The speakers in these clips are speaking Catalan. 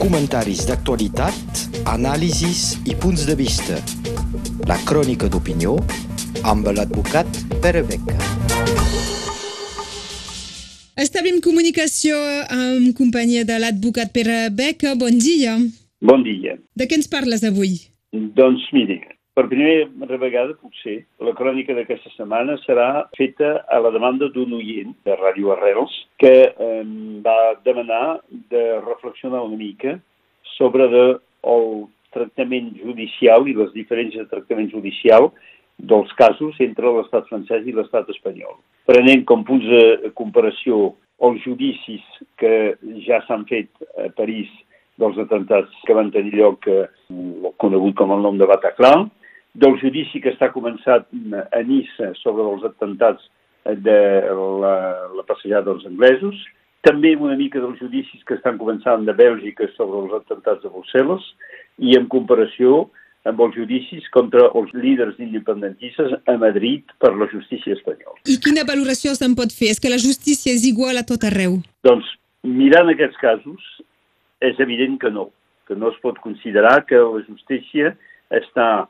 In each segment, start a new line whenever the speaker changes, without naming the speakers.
comentaris d'actualitat, anàlisis i punts de vista. La crònica d'opinió amb l'advocat Pere Beca.
Establim comunicació en companyia de l'advocat Pere Beca. Bon dia.
Bon dia.
De què ens parles avui?
Doncs miri, per primera vegada, potser, la crònica d'aquesta setmana serà feta a la demanda d'un oient de Ràdio Arrels que eh, va demanar de reflexionar una mica sobre de, el tractament judicial i les diferències de tractament judicial dels casos entre l'estat francès i l'estat espanyol. Prenent com punts de comparació els judicis que ja s'han fet a París dels atemptats que van tenir lloc, eh, conegut com el nom de Bataclan, del judici que està començat a Nissa sobre els atemptats de la, la passejada dels anglesos, també una mica dels judicis que estan començant de Bèlgica sobre els atemptats de Brussel·les i en comparació amb els judicis contra els líders independentistes a Madrid per la justícia espanyola.
I quina valoració se'n pot fer? És que la justícia és igual a tot arreu?
Doncs, mirant aquests casos, és evident que no, que no es pot considerar que la justícia està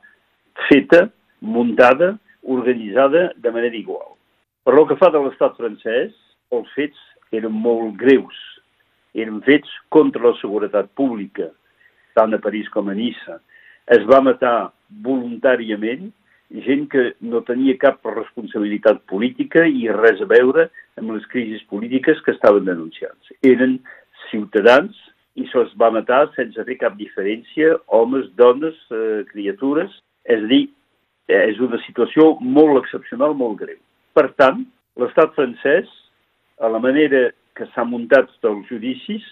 feta, muntada, organitzada de manera igual. Per lo que fa de l'estat francès, els fets eren molt greus. Eren fets contra la seguretat pública, tant a París com a Nissa. Es va matar voluntàriament gent que no tenia cap responsabilitat política i res a veure amb les crisis polítiques que estaven denunciant. Eren ciutadans i se'ls va matar sense fer cap diferència, homes, dones, eh, criatures, és a dir, és una situació molt excepcional, molt greu. Per tant, l'estat francès, a la manera que s'ha muntat els judicis,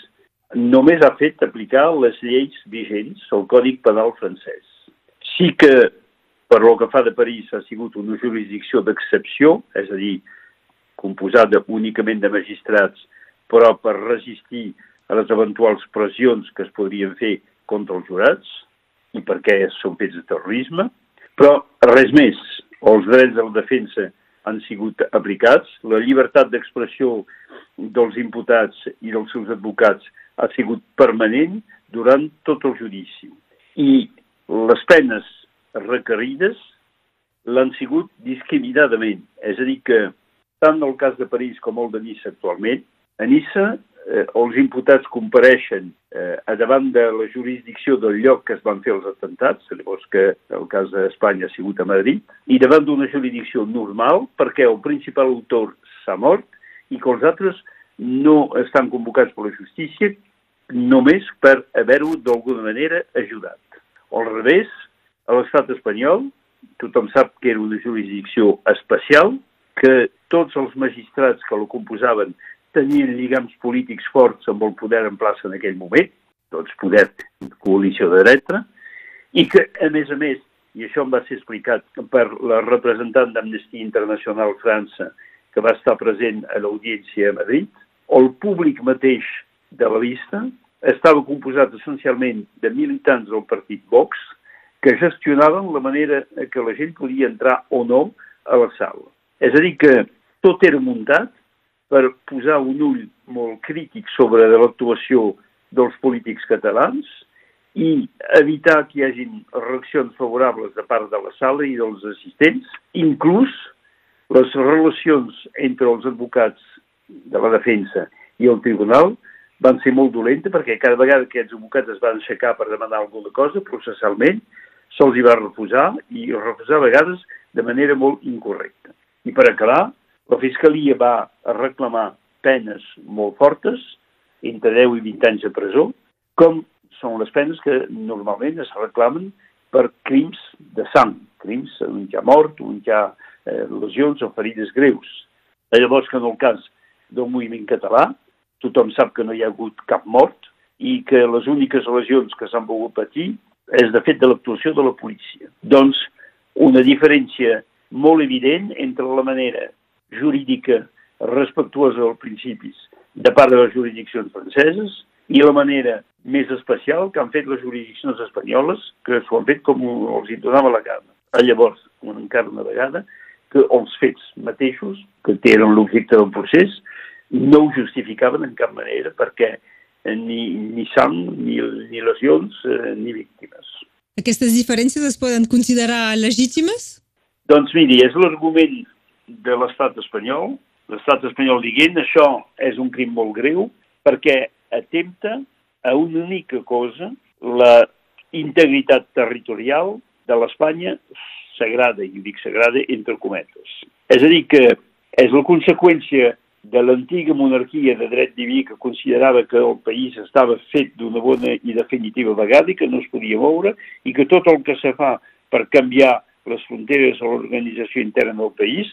només ha fet aplicar les lleis vigents, el Còdic Penal francès. Sí que, per lo que fa de París, ha sigut una jurisdicció d'excepció, és a dir, composada únicament de magistrats, però per resistir a les eventuals pressions que es podrien fer contra els jurats, i perquè són fets de terrorisme, però res més. Els drets de la defensa han sigut aplicats, la llibertat d'expressió dels imputats i dels seus advocats ha sigut permanent durant tot el judici. I les penes requerides l'han sigut discriminadament. És a dir que, tant el cas de París com el de Nissa actualment, a Nissa eh, els imputats compareixen eh, a davant de la jurisdicció del lloc que es van fer els atemptats, llavors que el cas d'Espanya ha sigut a Madrid, i davant d'una jurisdicció normal perquè el principal autor s'ha mort i que els altres no estan convocats per la justícia només per haver-ho d'alguna manera ajudat. Al revés, a l'estat espanyol, tothom sap que era una jurisdicció especial, que tots els magistrats que la composaven tenien lligams polítics forts amb el poder en plaça en aquell moment, doncs poder coalició de dreta, i que, a més a més, i això em va ser explicat per la representant d'Amnistia Internacional França, que va estar present a l'audiència a Madrid, el públic mateix de la vista estava composat essencialment de militants del partit Vox que gestionaven la manera que la gent podia entrar o no a la sala. És a dir, que tot era muntat per posar un ull molt crític sobre l'actuació dels polítics catalans i evitar que hi hagin reaccions favorables de part de la sala i dels assistents, inclús les relacions entre els advocats de la defensa i el tribunal van ser molt dolentes perquè cada vegada que aquests advocats es van aixecar per demanar alguna cosa, processalment, se'ls hi va refusar i refusar a vegades de manera molt incorrecta. I per acabar, la Fiscalia va reclamar penes molt fortes, entre 10 i 20 anys de presó, com són les penes que normalment es reclamen per crims de sang, crims on hi ha mort, on hi ha eh, lesions o ferides greus. Llavors que en el cas del moviment català, tothom sap que no hi ha hagut cap mort i que les úniques lesions que s'han pogut patir és de fet de l'actuació de la policia. Doncs una diferència molt evident entre la manera jurídica respectuosa dels principis de part de les jurisdiccions franceses i la manera més especial que han fet les jurisdiccions espanyoles, que s'ho han fet com els hi donava la gana. A llavors, encara una vegada, que els fets mateixos, que tenen l'objecte del procés, no ho justificaven en cap manera perquè ni, ni sang, ni, ni lesions, eh, ni víctimes.
Aquestes diferències es poden considerar legítimes?
Doncs miri, és l'argument de l'estat espanyol, l'estat espanyol dient això és un crim molt greu perquè atempta a una única cosa, la integritat territorial de l'Espanya sagrada, i dic sagrada entre cometes. És a dir, que és la conseqüència de l'antiga monarquia de dret diví que considerava que el país estava fet d'una bona i definitiva vegada i que no es podia moure i que tot el que se fa per canviar les fronteres o l'organització interna del país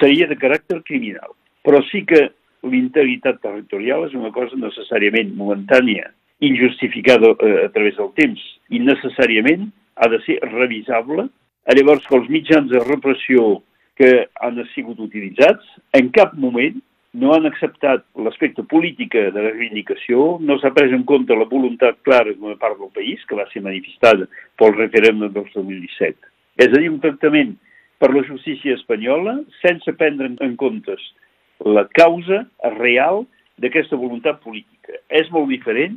seria de caràcter criminal. Però sí que l'integritat territorial és una cosa necessàriament momentània, injustificada eh, a través del temps, i necessàriament ha de ser revisable. Llavors, que els mitjans de repressió que han sigut utilitzats en cap moment no han acceptat l'aspecte polític de la reivindicació, no s'ha pres en compte la voluntat clara d'una part del país, que va ser manifestada pel referèndum del 2017. És a dir, un tractament per la justícia espanyola sense prendre en compte la causa real d'aquesta voluntat política. És molt diferent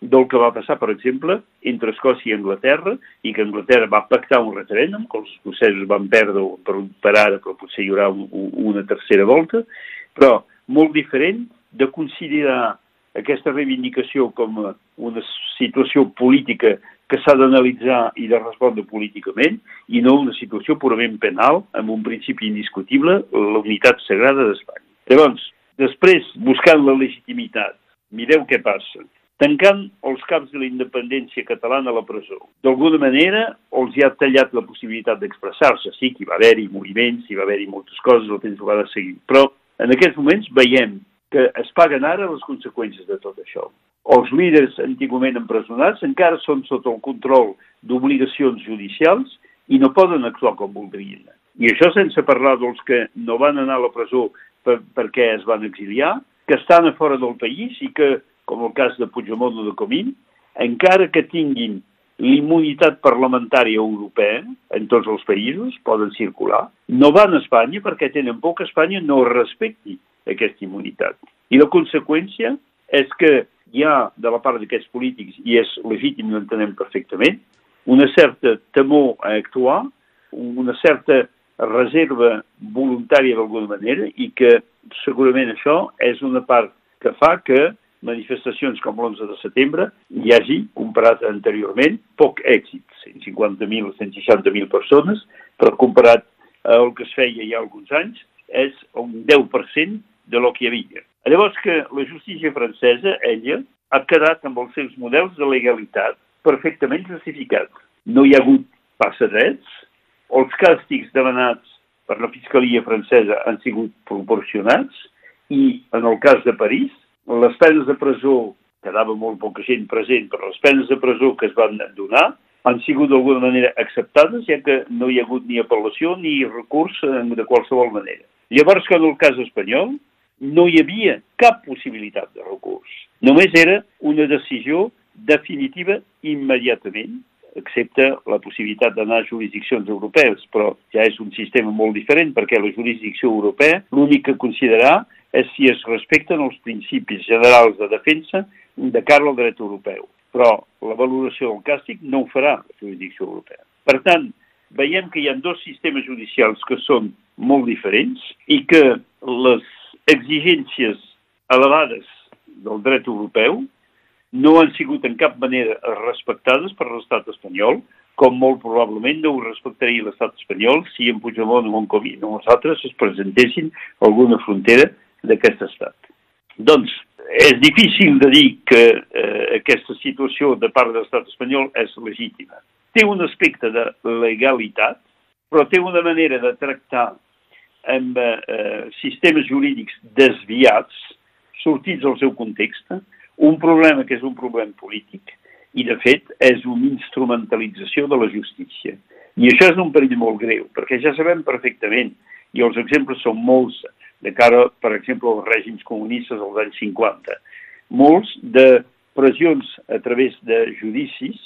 del que va passar, per exemple, entre Escòcia i Anglaterra, i que Anglaterra va pactar un referèndum, que els escocesos van perdre per, per ara, però potser hi haurà un, una tercera volta, però molt diferent de considerar aquesta reivindicació com una situació política que s'ha d'analitzar i de respondre políticament i no una situació purament penal amb un principi indiscutible, la unitat sagrada d'Espanya. Llavors, després, buscant la legitimitat, mireu què passa. Tancant els caps de la independència catalana a la presó. D'alguna manera, els hi ha tallat la possibilitat d'expressar-se. Sí que hi va haver-hi moviments, hi va haver-hi moltes coses, el temps ho va de seguir. Però en aquests moments veiem que es paguen ara les conseqüències de tot això. Els líders antigament empresonats encara són sota el control d'obligacions judicials i no poden actuar com voldrien. I això sense parlar dels que no van anar a la presó per, perquè es van exiliar, que estan a fora del país i que, com el cas de Puigdemont o de Comín, encara que tinguin l'immunitat parlamentària europea en tots els països, poden circular, no van a Espanya perquè tenen por que Espanya no respecti aquesta immunitat. I la conseqüència és que hi ha, de la part d'aquests polítics, i és legítim, ho entenem perfectament, una certa temor a actuar, una certa reserva voluntària d'alguna manera i que segurament això és una part que fa que manifestacions com l'11 de setembre hi hagi, comparat anteriorment, poc èxit, 150.000 o 160.000 persones, però comparat al que es feia ja alguns anys, és un 10% de lo que hi havia. Llavors que la justícia francesa, ella, ha quedat amb els seus models de legalitat perfectament justificats. No hi ha hagut passadets, els càstigs demanats per la Fiscalia francesa han sigut proporcionats i, en el cas de París, les penes de presó, quedava molt poca gent present, però les penes de presó que es van donar han sigut d'alguna manera acceptades, ja que no hi ha hagut ni apel·lació ni recurs de qualsevol manera. Llavors, que en el cas espanyol, no hi havia cap possibilitat de recurs. Només era una decisió definitiva immediatament, excepte la possibilitat d'anar a jurisdiccions europees, però ja és un sistema molt diferent perquè la jurisdicció europea l'únic que considerar és si es respecten els principis generals de defensa de cara al dret europeu. Però la valoració del càstig no ho farà la jurisdicció europea. Per tant, veiem que hi ha dos sistemes judicials que són molt diferents i que les exigències elevades del dret europeu no han sigut en cap manera respectades per l'estat espanyol, com molt probablement no ho respectaria l'estat espanyol si en Puigdemont o en Comí o nosaltres es presentessin a alguna frontera d'aquest estat. Doncs és difícil de dir que eh, aquesta situació de part de l'estat espanyol és legítima. Té un aspecte de legalitat, però té una manera de tractar amb eh, sistemes jurídics desviats, sortits del seu context, un problema que és un problema polític i, de fet, és una instrumentalització de la justícia. I això és un perill molt greu, perquè ja sabem perfectament, i els exemples són molts, de cara, per exemple, als règims comunistes dels anys 50. Molts de pressions a través de judicis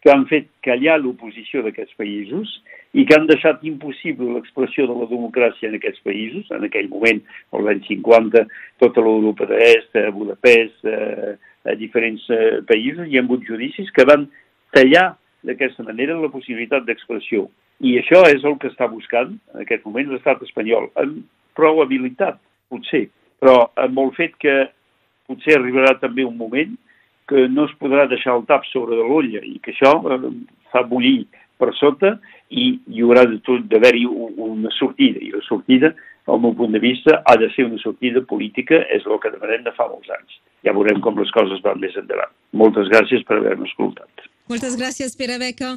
que han fet callar l'oposició d'aquests països i que han deixat impossible l'expressió de la democràcia en aquests països, en aquell moment, als anys 50, tota l'Europa de l'Est, a Budapest, a, a diferents eh, països, hi ha hagut judicis que van tallar d'aquesta manera la possibilitat d'expressió. I això és el que està buscant en aquest moment l'estat espanyol, amb prou habilitat, potser, però amb el fet que potser arribarà també un moment que no es podrà deixar el tap sobre de l'olla i que això eh, fa bullir per sota i hi haurà d'haver-hi una sortida. I la sortida, al meu punt de vista, ha de ser una sortida política, és el que demanem de fa molts anys. Ja veurem com les coses van més endavant. Moltes gràcies per haver-me escoltat.
Moltes gràcies, Pere Beca.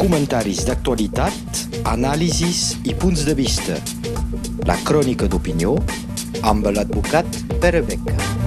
Comentaris d'actualitat, anàlisis i punts de vista. La crònica d'opinió amb l'advocat Pere Beca.